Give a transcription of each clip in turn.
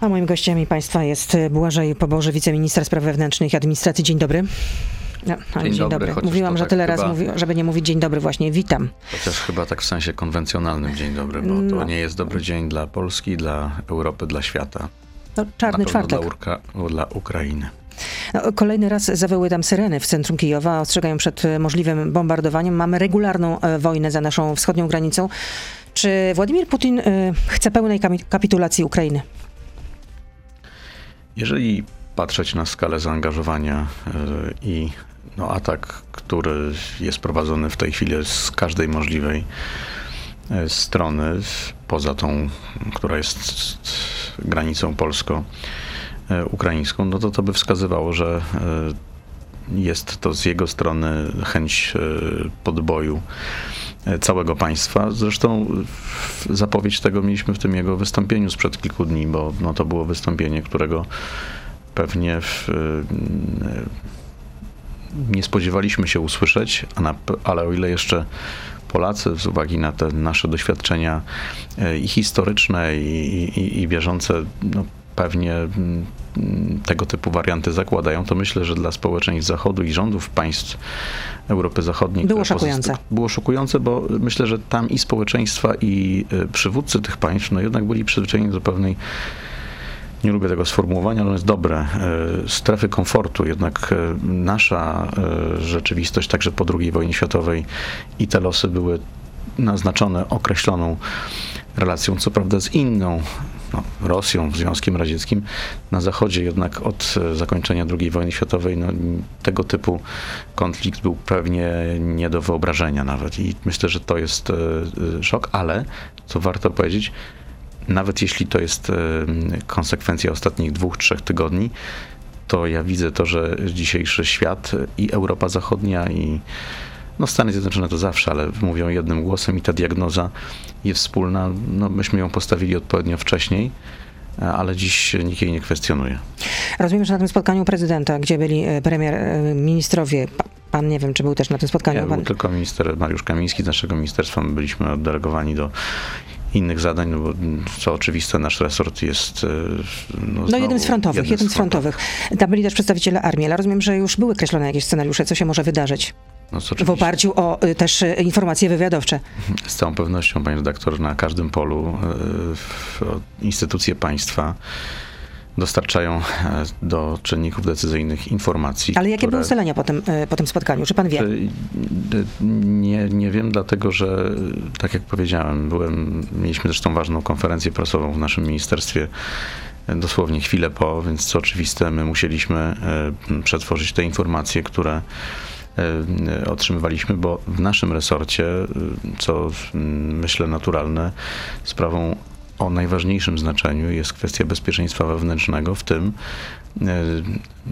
A moim gościem i Państwa jest Błażej Poboże, wiceminister spraw wewnętrznych i administracji. Dzień dobry. No, dzień, dzień dobry. dobry. Mówiłam, że tak tyle chyba, razy, mówi, żeby nie mówić dzień dobry właśnie. Witam. Chociaż chyba tak w sensie konwencjonalnym dzień dobry, bo no. to nie jest dobry dzień dla Polski, dla Europy, dla świata. No, czarny czwartek. Dla, dla Ukrainy. No, kolejny raz zawyły tam syreny w centrum Kijowa, ostrzegają przed możliwym bombardowaniem. Mamy regularną e, wojnę za naszą wschodnią granicą. Czy Władimir Putin chce pełnej kapitulacji Ukrainy? Jeżeli patrzeć na skalę zaangażowania e, i no, atak, który jest prowadzony w tej chwili z każdej możliwej e, strony, poza tą, która jest granicą polsko-ukraińską, no to to by wskazywało, że e, jest to z jego strony chęć podboju całego państwa. Zresztą zapowiedź tego mieliśmy w tym jego wystąpieniu sprzed kilku dni, bo no, to było wystąpienie, którego pewnie w, nie spodziewaliśmy się usłyszeć, ale o ile jeszcze Polacy z uwagi na te nasze doświadczenia e, i historyczne, i, i, i wierzące, no, pewnie mm, tego typu warianty zakładają, to myślę, że dla społeczeństw Zachodu i rządów państw Europy Zachodniej było szokujące. Było szokujące, bo myślę, że tam i społeczeństwa, i e, przywódcy tych państw, no jednak byli przyzwyczajeni do pewnej nie lubię tego sformułowania, ale ono jest dobre, e, strefy komfortu. Jednak e, nasza rzeczywistość, także po II wojnie światowej i te losy były naznaczone określoną relacją, co prawda z inną no, Rosją, Związkiem Radzieckim. Na Zachodzie jednak od e, zakończenia II wojny światowej no, tego typu konflikt był pewnie nie do wyobrażenia nawet. I myślę, że to jest e, e, szok, ale co warto powiedzieć, nawet jeśli to jest konsekwencja ostatnich dwóch, trzech tygodni, to ja widzę to, że dzisiejszy świat i Europa Zachodnia i no Stany Zjednoczone to zawsze, ale mówią jednym głosem i ta diagnoza jest wspólna. No, myśmy ją postawili odpowiednio wcześniej ale dziś nikt jej nie kwestionuje. Rozumiem, że na tym spotkaniu prezydenta, gdzie byli e, premier, e, ministrowie, pan nie wiem, czy był też na tym spotkaniu? Nie, pan... był tylko minister Mariusz Kamiński z naszego ministerstwa. My byliśmy oddelegowani do innych zadań, no bo co oczywiste, nasz resort jest... E, no, no jednym z frontowych, jednym z frontowych. Tam byli też przedstawiciele armii, ale rozumiem, że już były kreślone jakieś scenariusze, co się może wydarzyć. No, w oparciu o y, też y, informacje wywiadowcze. Z całą pewnością, panie redaktor, na każdym polu y, instytucje państwa dostarczają e, do czynników decyzyjnych informacji. Ale jakie które... były ustalenia po tym, po tym spotkaniu? Czy pan wie? Nie, nie wiem, dlatego że, tak jak powiedziałem, byłem, mieliśmy zresztą ważną konferencję prasową w naszym ministerstwie dosłownie chwilę po, więc co oczywiste, my musieliśmy e, przetworzyć te informacje, które E, otrzymywaliśmy, bo w naszym resorcie, e, co myślę naturalne, sprawą o najważniejszym znaczeniu jest kwestia bezpieczeństwa wewnętrznego, w tym e,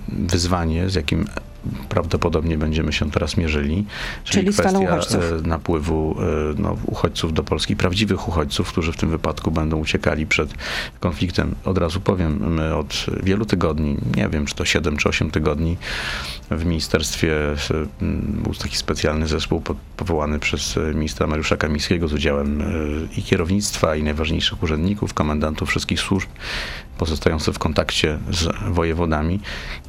wyzwanie, z jakim prawdopodobnie będziemy się teraz mierzyli, czyli, czyli kwestia napływu no, uchodźców do Polski, prawdziwych uchodźców, którzy w tym wypadku będą uciekali przed konfliktem. Od razu powiem, my od wielu tygodni, nie wiem czy to 7 czy 8 tygodni, w ministerstwie był taki specjalny zespół powołany przez ministra Mariusza Kamińskiego z udziałem i kierownictwa, i najważniejszych urzędników, komendantów wszystkich służb, pozostający w kontakcie z wojewodami.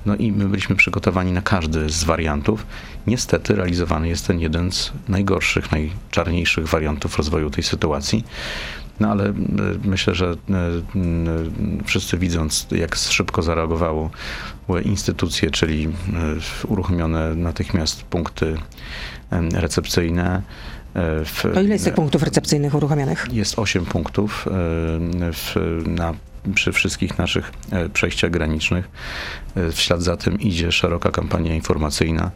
No i my byliśmy przygotowani na każdy z wariantów. Niestety realizowany jest ten jeden z najgorszych, najczarniejszych wariantów rozwoju tej sytuacji. No ale e, myślę, że e, wszyscy widząc, jak szybko zareagowało instytucje, czyli e, uruchomione natychmiast punkty recepcyjne. W, to ile jest tych punktów recepcyjnych uruchomionych? Jest 8 punktów w, na przy wszystkich naszych e, przejściach granicznych. E, w ślad za tym idzie szeroka kampania informacyjna.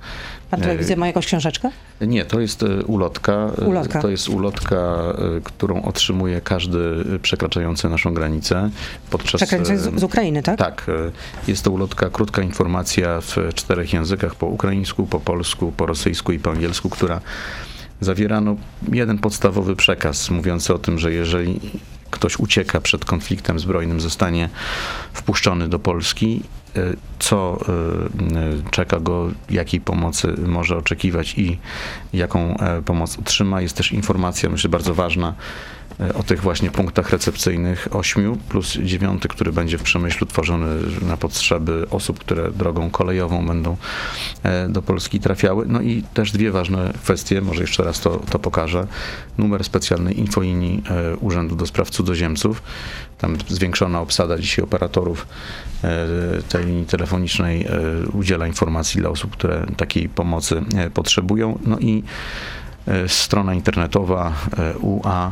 Pan telewizja ma jakąś książeczkę? Nie, to jest e, ulotka. ulotka. To jest ulotka, którą otrzymuje każdy przekraczający naszą granicę. Podczas, Przekraczający z, Ukrainy, tak? Tak. Jest to ulotka, krótka informacja w czterech językach, po ukraińsku, po polsku, po rosyjsku i po angielsku, która zawierano jeden podstawowy przekaz mówiący o tym, że jeżeli ktoś ucieka przed konfliktem zbrojnym, zostanie wpuszczony do Polski, co czeka go, jakiej pomocy może oczekiwać i jaką pomoc otrzyma. Jest też informacja, myślę, bardzo ważna, E, o tych właśnie punktach recepcyjnych ośmiu plus dziewiąty, który będzie w Przemyślu tworzony na potrzeby osób, które drogą kolejową będą e, do Polski trafiały. No i też dwie ważne kwestie, może jeszcze raz to, to pokażę. Numer specjalnej infolinii e, Urzędu do Spraw Cudzoziemców. Tam zwiększona obsada dzisiaj operatorów tej linii telefonicznej udziela informacji dla osób, które takiej pomocy potrzebują. No i strona internetowa UA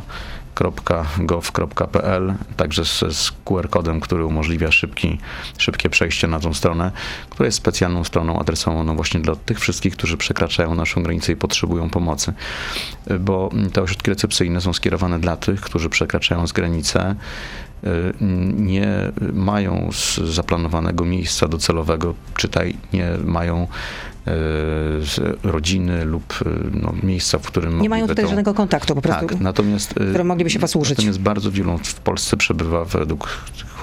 także z, z QR-kodem, który umożliwia szybki, szybkie przejście na tą stronę, która jest specjalną stroną adresowaną właśnie dla tych wszystkich, którzy przekraczają naszą granicę i potrzebują pomocy. Bo te ośrodki recepcyjne są skierowane dla tych, którzy przekraczają z granicę, nie mają zaplanowanego miejsca docelowego, czytaj, nie mają E, rodziny lub e, no, miejsca, w którym Nie mają tutaj to... żadnego kontaktu po prostu, tak, natomiast, którym mogliby się posłużyć. Natomiast bardzo wielu w Polsce przebywa według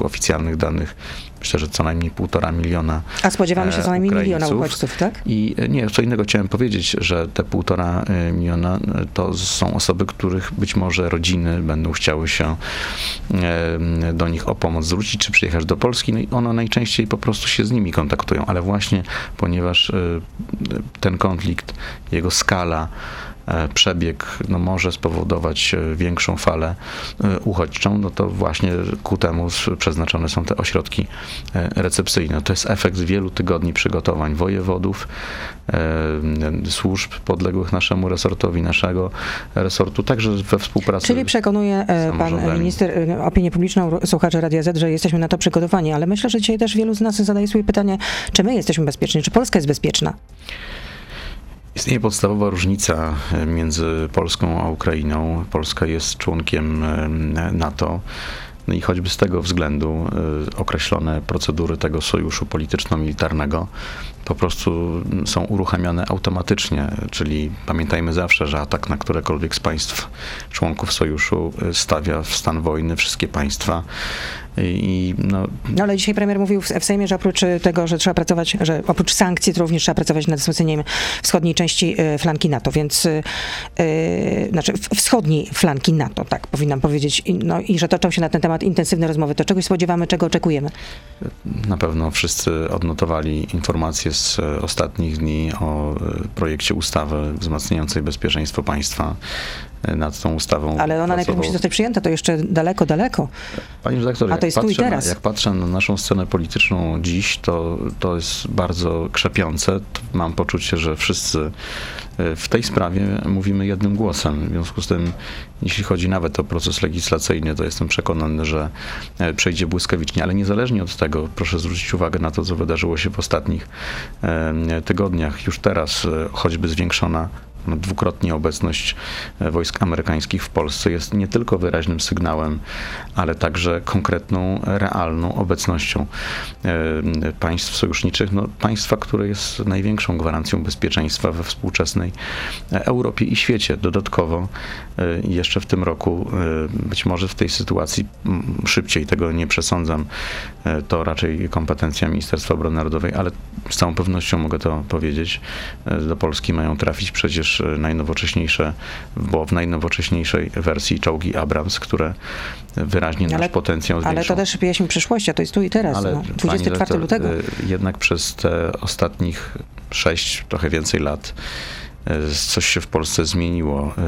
oficjalnych danych myślę, że co najmniej półtora miliona A spodziewamy się co najmniej miliona uchodźców, tak? I nie, co innego chciałem powiedzieć, że te półtora miliona to są osoby, których być może rodziny będą chciały się do nich o pomoc zwrócić, czy przyjechać do Polski, no i one najczęściej po prostu się z nimi kontaktują, ale właśnie ponieważ ten konflikt, jego skala, e, przebieg no, może spowodować e, większą falę e, uchodźczą, no to właśnie ku temu przeznaczone są te ośrodki recepcyjne. To jest efekt wielu tygodni przygotowań wojewodów, służb podległych naszemu resortowi, naszego resortu, także we współpracy. Czyli przekonuje pan minister opinię publiczną, słuchacze Radia Z, że jesteśmy na to przygotowani, ale myślę, że dzisiaj też wielu z nas zadaje sobie pytanie, czy my jesteśmy bezpieczni, czy Polska jest bezpieczna? Istnieje podstawowa różnica e, między Polską a Ukrainą. Polska jest członkiem e, NATO. No i choćby z tego względu e, określone procedury tego sojuszu polityczno-militarnego po prostu są uruchamiane automatycznie, czyli pamiętajmy zawsze, że atak na którekolwiek z państw członków sojuszu stawia w stan wojny wszystkie państwa. I no... no ale dzisiaj premier mówił w, w Sejmie, że oprócz tego, że trzeba pracować, że oprócz sankcji, to również trzeba pracować nad wzmocnieniem wschodniej części e, flanki NATO, więc yy, znaczy wschodniej flanki NATO, tak powinnam powiedzieć, no i że toczą się na ten temat intensywne rozmowy. To czegoś spodziewamy, czego oczekujemy? Na pewno wszyscy odnotowali informacje z ostatnich dni o projekcie ustawy wzmacniającej bezpieczeństwo państwa nad tą ustawą. Ale ona najpierw musi zostać przyjęta, to jeszcze daleko, daleko. Pani redaktor, A to jest tu i teraz. Na, jak patrzę na naszą scenę polityczną dziś, to, to jest bardzo krzepiące. Mam poczucie, że wszyscy e, w tej sprawie mówimy jednym głosem. W związku z tym, jeśli chodzi nawet o proces legislacyjny, to jestem przekonany, że e, przejdzie błyskawicznie, ale niezależnie od tego, proszę zwrócić uwagę na to, co wydarzyło się w ostatnich e, tygodniach. Już teraz choćby zwiększona dwukrotnie obecność e, wojsk amerykańskich w Polsce jest nie tylko wyraźnym sygnałem, ale także konkretną, realną obecnością e, państw sojuszniczych, no, państwa, które jest największą gwarancją bezpieczeństwa we współczesnej e, Europie i świecie. Dodatkowo jeszcze w tym roku, być może w tej sytuacji szybciej, tego nie przesądzam, to raczej kompetencja Ministerstwa Obrony Narodowej, ale z całą pewnością mogę to powiedzieć, do Polski mają trafić przecież najnowocześniejsze, bo w najnowocześniejszej wersji czołgi Abrams, które wyraźnie ale, nasz potencjał zwiększą. Ale to też pieśń przyszłości, a to jest tu i teraz, ale, no, 24 rektor, lutego. Y, jednak przez te ostatnich sześć, trochę więcej lat E, coś się w Polsce zmieniło e,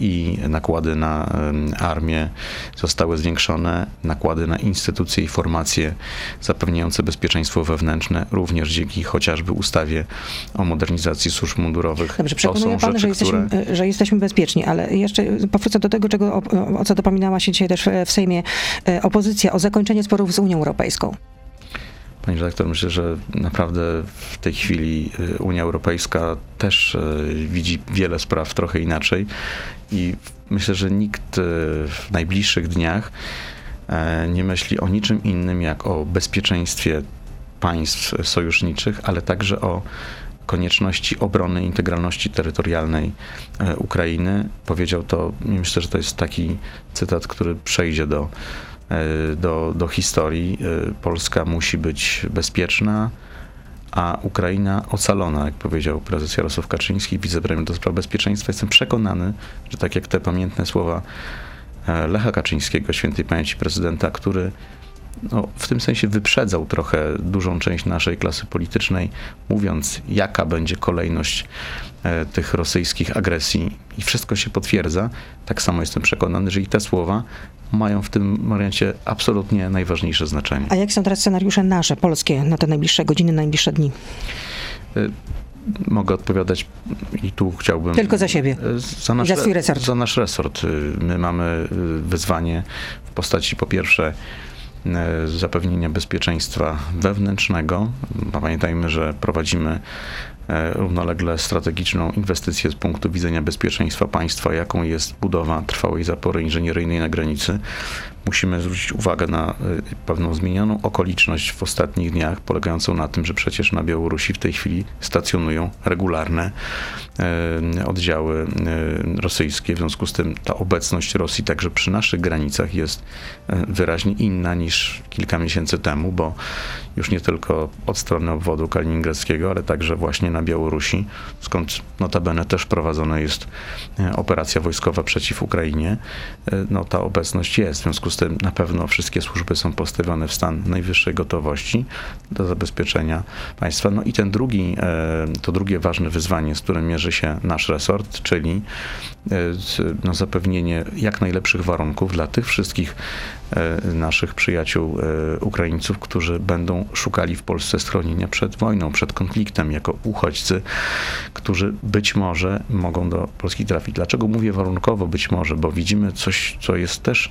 i nakłady na armię zostały zwiększone, nakłady na instytucje i formacje zapewniające bezpieczeństwo wewnętrzne, również dzięki chociażby ustawie o modernizacji służb mundurowych. Dobrze, przekonuje pan, rzeczy, że, jesteśmy, które... że jesteśmy bezpieczni, ale jeszcze powrócę do tego, czego, o, o co dopominała się dzisiaj też w Sejmie e, opozycja, o zakończenie sporów z Unią Europejską. Pani redaktor, myślę, że naprawdę w tej chwili y, Unia Europejska też y, widzi wiele spraw trochę inaczej i myślę, że nikt y, w najbliższych dniach nie myśli o niczym innym jak o bezpieczeństwie państw sojuszniczych, ale także o konieczności obrony integralności terytorialnej Ukrainy. Powiedział to, myślę, że to jest taki cytat, który przejdzie do do, do historii. E, Polska musi być bezpieczna, a Ukraina ocalona, jak powiedział prezes Jarosław Kaczyński, wicepremier do spraw bezpieczeństwa. Jestem przekonany, że tak jak te pamiętne słowa e, Lecha Kaczyńskiego, świętej pamięci prezydenta, który no, w tym sensie wyprzedzał trochę dużą część naszej klasy politycznej, mówiąc, jaka będzie kolejność e, tych rosyjskich agresji, i wszystko się potwierdza. Tak samo jestem przekonany, że i te słowa mają w tym wariancie absolutnie najważniejsze znaczenie. A jak są teraz scenariusze nasze, polskie, na te najbliższe godziny, najbliższe dni? E, mogę odpowiadać i tu chciałbym. Tylko za siebie. e, Za nasz, za swój resort. Za nasz resort. My mamy wyzwanie w postaci po pierwsze zapewnienia bezpieczeństwa wewnętrznego. Pamiętajmy, że prowadzimy e, równolegle strategiczną inwestycję z punktu widzenia bezpieczeństwa państwa, jaką jest budowa trwałej zapory inżynieryjnej na granicy. Musimy zwrócić uwagę na e, pewną zmienioną okoliczność w ostatnich dniach, polegającą na tym, że przecież na Białorusi w tej chwili stacjonują regularne e, oddziały e, rosyjskie. W związku z tym ta obecność Rosji także przy naszych granicach jest e, wyraźnie inna niż kilka miesięcy temu, bo już nie tylko od strony obwodu kaliningradzkiego, ale także właśnie na Białorusi, skąd notabene też prowadzona jest e, operacja wojskowa przeciw Ukrainie. E, No, ta obecność jest. W związku z tym na pewno wszystkie służby są postawione w stan najwyższej gotowości do zabezpieczenia państwa. No i ten drugi, e, to drugie ważne wyzwanie, z którym mierzy się nasz resort, czyli no, zapewnienie jak najlepszych warunków dla tych wszystkich naszych przyjaciół e, Ukraińców, którzy będą szukali w Polsce schronienia przed wojną, przed konfliktem, jako uchodźcy, którzy być może mogą do Polski trafić. Dlaczego mówię warunkowo być może? Bo widzimy coś, co jest też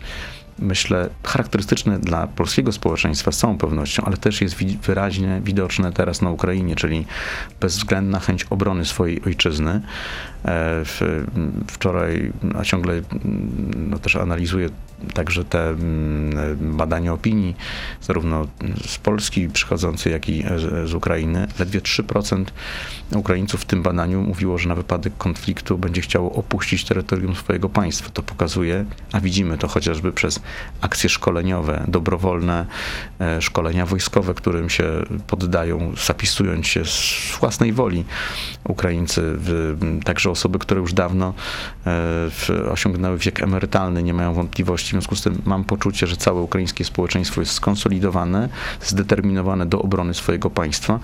myślę, charakterystyczne dla polskiego społeczeństwa z całą pewnością, ale też jest wyraźnie widoczne teraz na Ukrainie, czyli bezwzględna chęć obrony swojej ojczyzny. E, wczoraj, a ciągle mm, no, też analizuję także te mm, badania opinii, zarówno z Polski przychodzącej, jak i z Ukrainy. Ledwie 3% Ukraińców w tym badaniu mówiło, że na wypadek konfliktu będzie chciało opuścić terytorium swojego państwa. To pokazuje, a widzimy to chociażby przez akcje szkoleniowe, dobrowolne e, szkolenia wojskowe, którym się poddają, zapisując się z własnej woli Ukraińcy, także osoby, które już dawno e, osiągnęły wiek emerytalny, nie mają wątpliwości. W związku z tym mam poczucie, że całe ukraińskie społeczeństwo jest skonsolidowane, zdeterminowane do obrony swojego państwa.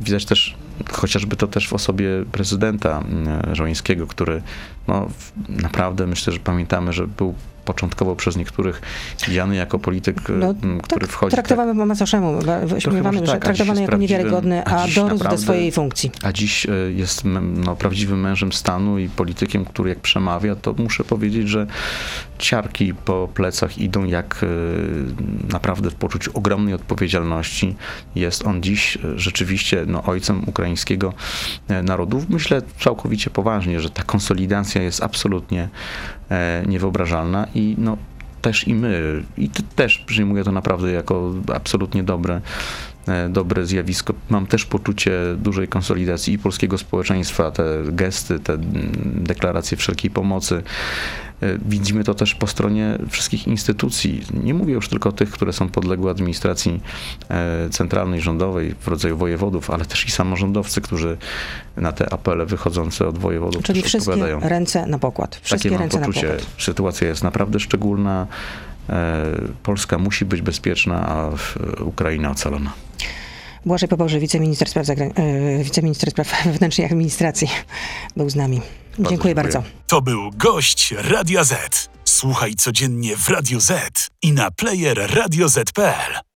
Widać też, chociażby to też w osobie prezydenta mm, Żołańskiego, który no, naprawdę myślę, że pamiętamy, że był początkowo przez niektórych widziany jako polityk, No, mm, który tak, wchodzi. traktowany po macoszemu, wyśmiewany, że tak, dziś traktowany jako niewiarygodny, a a dorósł do swojej funkcji. A dziś e, jest no, prawdziwym mężem stanu i politykiem, który jak przemawia, to muszę powiedzieć, że ciarki po plecach idą jak e, naprawdę w poczuciu ogromnej odpowiedzialności. Jest on dziś e, rzeczywiście no, ojcem ukraińskiego narodu. Myślę całkowicie poważnie, że ta konsolidacja jest absolutnie niewyobrażalna i no, też i my, i też przyjmuję to naprawdę jako absolutnie dobre, dobre zjawisko. Mam też poczucie dużej konsolidacji i polskiego społeczeństwa, te gesty, te deklaracje wszelkiej pomocy. E, Widzimy to też po stronie wszystkich instytucji. Nie mówię już tylko o tych, które są podległe administracji e, centralnej, rządowej w rodzaju wojewodów, ale też i samorządowcy, którzy na te apele wychodzące od wojewodów Czyli wszystkie odpowiadają. ręce na pokład. Wszystkie Takie mam poczucie. Sytuacja jest naprawdę szczególna. E, Polska musi być bezpieczna, a Ukraina ocalona. Błażej Poboże, wiceminister spraw, zagra- e, wiceminister spraw wewnętrznych i administracji był z nami. Dziękuję dziękuję. bardzo. To był gość Radia Z. Słuchaj codziennie w Radio Z i na player radioz.pl.